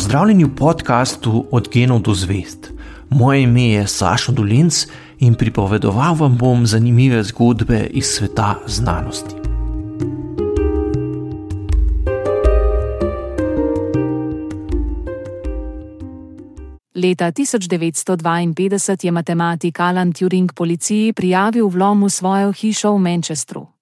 Pozdravljeni v podkastu Od genov do zvest. Moje ime je Sašo Dolinc in pripovedoval vam bom zanimive zgodbe iz sveta znanosti. Leta 1952 je matematik Alan Turing policiji prijavil vlom v svojo hišo v Manchestru.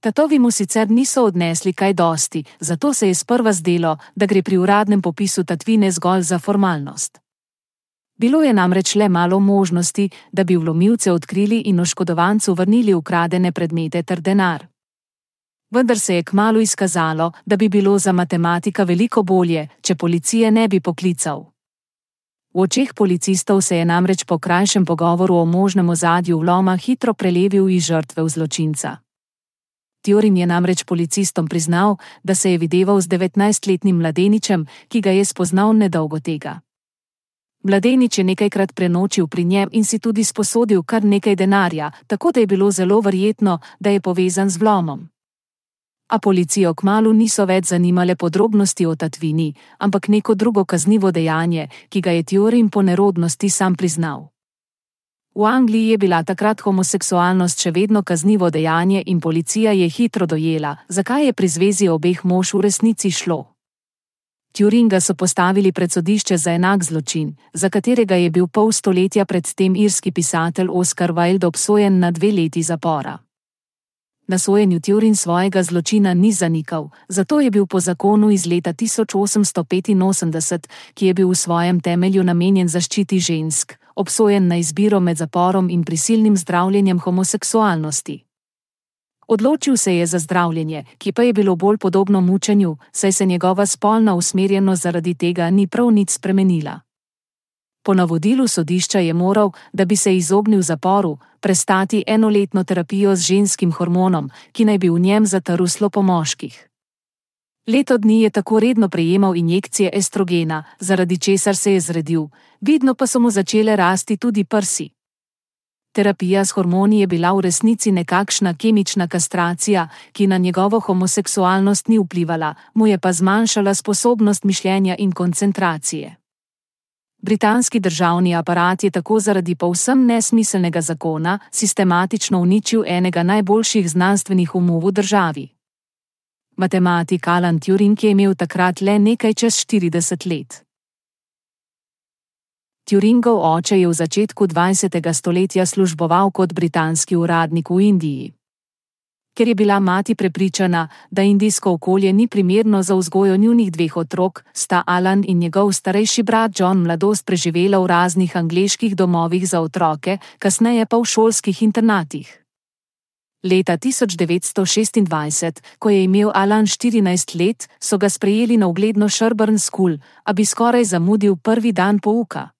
Tatovi mu sicer niso odnesli kaj dosti, zato se je sprva zdelo, da gre pri uradnem popisu tatvine zgolj za formalnost. Bilo je namreč le malo možnosti, da bi vlomilce odkrili in oškodovancu vrnili ukradene predmete ter denar. Vendar se je kmalo izkazalo, da bi bilo za matematika veliko bolje, če policije ne bi poklical. V očeh policistov se je namreč po krajšem pogovoru o možnem ozadju vloma hitro prelevil iz žrtve v zločinca. Turing je namreč policistom priznal, da se je videval z 19-letnim mladeničem, ki ga je spoznal nedolgo tega. Mladenič je nekajkrat prenočil pri njem in si tudi sposodil kar nekaj denarja, tako da je bilo zelo verjetno, da je povezan z vlomom. A policijo kmalo niso več zanimale podrobnosti o tatvini, ampak neko drugo kaznivo dejanje, ki ga je Turing po nerodnosti sam priznal. V Angliji je bila takrat homoseksualnost še vedno kaznivo dejanje in policija je hitro dojela, zakaj je pri zvezi obeh mož v resnici šlo. Turinga so postavili pred sodišče za enak zločin, za katerega je bil pol stoletja predtem irski pisatelj Oscar Wilde obsojen na dve leti zapora. Na sojenju Turing svojega zločina ni zanikal, zato je bil po zakonu iz leta 1885, ki je bil v svojem temelju namenjen zaščiti žensk, obsojen na izbiro med zaporom in prisilnim zdravljenjem homoseksualnosti. Odločil se je za zdravljenje, ki pa je bilo bolj podobno mučenju, saj se njegova spolna usmerjenost zaradi tega ni prav nič spremenila. Po navodilu sodišča je moral, da bi se izognil zaporu, prestati enoletno terapijo z ženskim hormonom, ki naj bi v njem zatruslo po moških. Leto dni je tako redno prejemal injekcije estrogena, zaradi česar se je zredil, vidno pa so mu začele rasti tudi prsi. Terapija s hormoni je bila v resnici nekakšna kemična kastracija, ki na njegovo homoseksualnost ni vplivala, mu je pa zmanjšala sposobnost mišljenja in koncentracije. Britanski državni aparat je tako zaradi povsem nesmiselnega zakona sistematično uničil enega najboljših znanstvenih umov v državi. Matematik Alan Turing je imel takrat le nekaj čez 40 let. Turingov oče je v začetku 20. stoletja služboval kot britanski uradnik v Indiji. Ker je bila mati prepričana, da indijsko okolje ni primerno za vzgojo njunih dveh otrok, sta Alan in njegov starejši brat John mladost preživela v raznih angliških domovih za otroke, kasneje pa v šolskih internatih. Leta 1926, ko je imel Alan 14 let, so ga sprejeli na ugledno Sherburn School, a bi skoraj zamudil prvi dan pouka.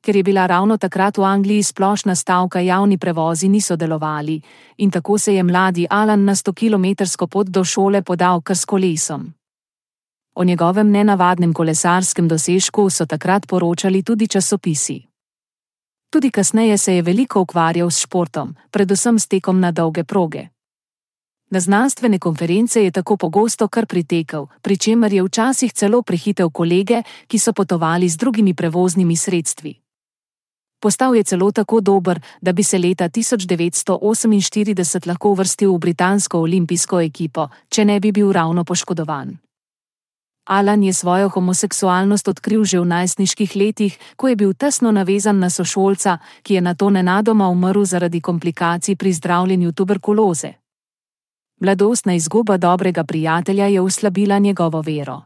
Ker je bila ravno takrat v Angliji splošna stavka, javni prevozi niso delovali, in tako se je mladi Alan na 100-kilometrsko pot do šole podal kar s kolesom. O njegovem nenavadnem kolesarskem dosežku so takrat poročali tudi časopisi. Tudi kasneje se je veliko ukvarjal s športom, predvsem s tekom na dolge proge. Na znanstvene konference je tako pogosto kar pritekel, pri čemer je včasih celo prehitev kolege, ki so potovali z drugimi prevoznimi sredstvi. Postal je celo tako dober, da bi se leta 1948 lahko uvrstil v britansko olimpijsko ekipo, če ne bi bil ravno poškodovan. Alan je svojo homoseksualnost odkril že v najstniških letih, ko je bil tesno navezan na sošolca, ki je na to nenadoma umrl zaradi komplikacij pri zdravljenju tuberkuloze. Mladostna izguba dobrega prijatelja je oslabila njegovo vero.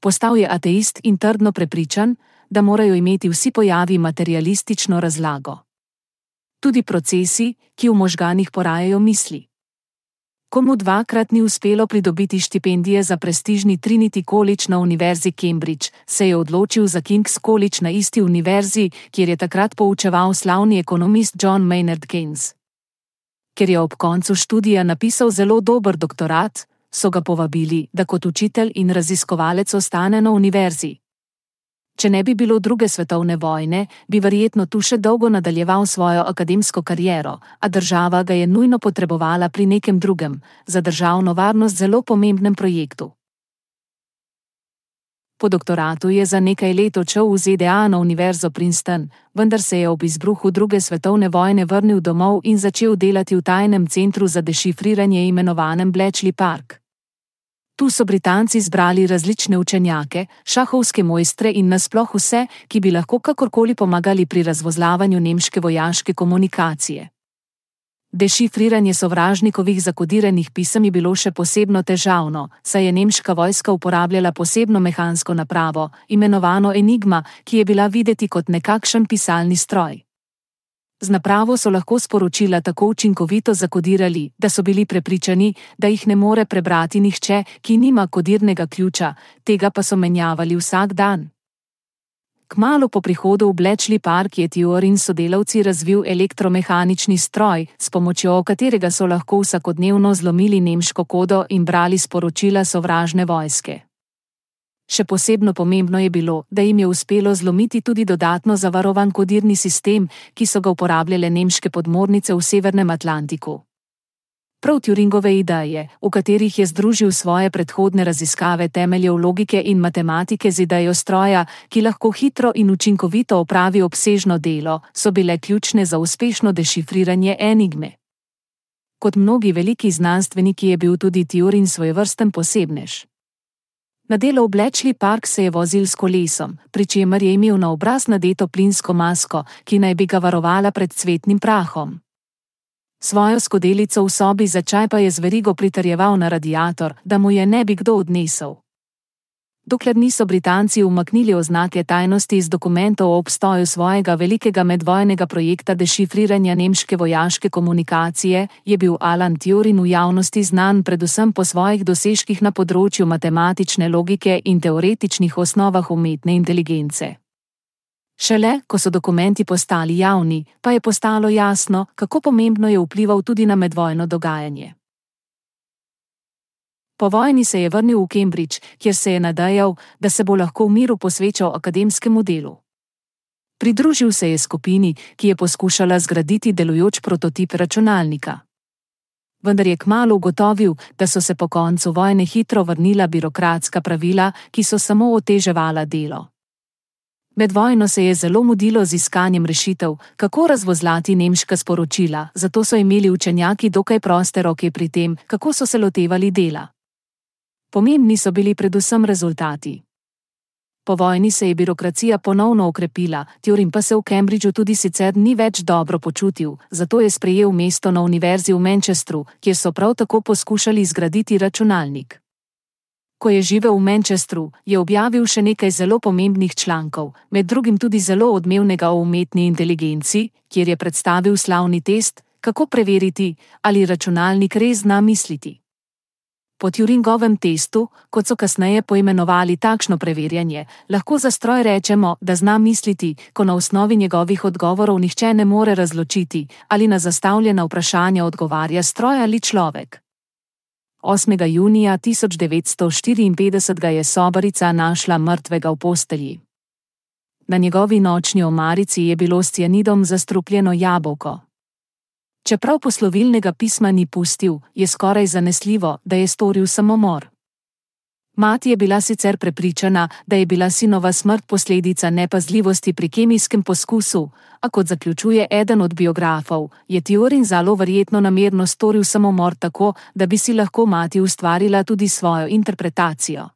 Postal je ateist in trdno prepričan, da morajo imeti vsi pojavi materialistično razlago. Tudi procesi, ki v možganih porajajo misli. Komu dvakrat ni uspelo pridobiti štipendije za prestižni Trinity College na Univerzi Cambridge, se je odločil za King's College na isti univerzi, kjer je takrat poučeval slavni ekonomist John Maynard Keynes. Ker je ob koncu študija napisal zelo dober doktorat, so ga povabili, da kot učitelj in raziskovalec ostane na univerzi. Če ne bi bilo druge svetovne vojne, bi verjetno tu še dolgo nadaljeval svojo akademsko kariero, a država ga je nujno potrebovala pri nekem drugem, za državno varnost zelo pomembnem projektu. Po doktoratu je za nekaj let odšel v ZDA na Univerzo Princeton, vendar se je ob izbruhu druge svetovne vojne vrnil domov in začel delati v tajnem centru za dešifriranje imenovanem Bletchley Park. Tu so Britanci zbrali različne učenjake, šahovske mojstre in nasploh vse, ki bi lahko kakorkoli pomagali pri razvozlavanju nemške vojaške komunikacije. Dešifriranje sovražnikovih zakodiranih pisem je bilo še posebno težavno, saj je nemška vojska uporabljala posebno mehansko napravo, imenovano Enigma, ki je bila videti kot nekakšen pisalni stroj. Z napravo so lahko sporočila tako učinkovito zakodirali, da so bili prepričani, da jih ne more prebrati nihče, ki nima kodirnega ključa, tega pa so menjavali vsak dan. Kmalo po prihodu v Bletchley Park je Tior in sodelavci razvil elektromehanični stroj, s pomočjo katerega so lahko vsakodnevno zlomili nemško kodo in brali sporočila sovražne vojske. Še posebno pomembno je bilo, da jim je uspelo zlomiti tudi dodatno zavarovan kodirni sistem, ki so ga uporabljale nemške podmornice v Severnem Atlantiku. Prav Turingove ideje, v katerih je združil svoje predhodne raziskave temeljev logike in matematike z idejo stroja, ki lahko hitro in učinkovito opravi obsežno delo, so bile ključne za uspešno dešifriranje enigme. Kot mnogi veliki znanstveniki je bil tudi Turing svojevrsten posebnež. Na delo Bletchley Park se je vozil s kolesom, pri čemer je imel na obraz nadeto plinsko masko, ki naj bi ga varovala pred cvetnim prahom. Svojo skodelico v sobi za čaj pa je z verigo pritrjeval na radiator, da mu je ne bi kdo odnesel dokler niso Britanci umaknili oznake tajnosti iz dokumentov o obstoju svojega velikega medvojnega projekta dešifriranja nemške vojaške komunikacije, je bil Alan Turing v javnosti znan predvsem po svojih dosežkih na področju matematične logike in teoretičnih osnovah umetne inteligence. Šele, ko so dokumenti postali javni, pa je postalo jasno, kako pomembno je vplival tudi na medvojno dogajanje. Po vojni se je vrnil v Cambridge, kjer se je nadajal, da se bo lahko v miru posvečal akademskemu delu. Pridružil se je skupini, ki je poskušala zgraditi delujoč prototip računalnika. Vendar je kmalo ugotovil, da so se po koncu vojne hitro vrnila birokratska pravila, ki so samo oteževala delo. Med vojno se je zelo mudilo z iskanjem rešitev, kako razvozlati nemška sporočila, zato so imeli učenjaki dokaj proste roke pri tem, kako so se lotevali dela. Pomembni so bili predvsem rezultati. Po vojni se je birokracija ponovno okrepila, Turing pa se v Cambridgeu tudi sicer ni več dobro počutil, zato je sprejel mesto na univerzi v Manchestru, kjer so prav tako poskušali zgraditi računalnik. Ko je živel v Manchestru, je objavil še nekaj zelo pomembnih člankov, med drugim tudi zelo odmevnega o umetni inteligenci, kjer je predstavil slavni test, kako preveriti, ali računalnik res zna misliti. Po Turingovem testu, kot so kasneje poimenovali takšno preverjanje, lahko za stroj rečemo, da zna misliti, ko na osnovi njegovih odgovorov nihče ne more razločiti, ali na zastavljena vprašanja odgovarja stroj ali človek. 8. junija 1954 je sobarica našla mrtvega v postelji. Na njegovi nočni omarici je bilo s cianidom zastrupljeno jabolko. Čeprav poslovilnega pisma ni pustil, je skoraj zanesljivo, da je storil samomor. Mati je bila sicer prepričana, da je bila sinova smrt posledica nepazljivosti pri kemijskem poskusu, a kot zaključuje eden od biografov, je Tiorin zelo verjetno namerno storil samomor tako, da bi si lahko mati ustvarila tudi svojo interpretacijo.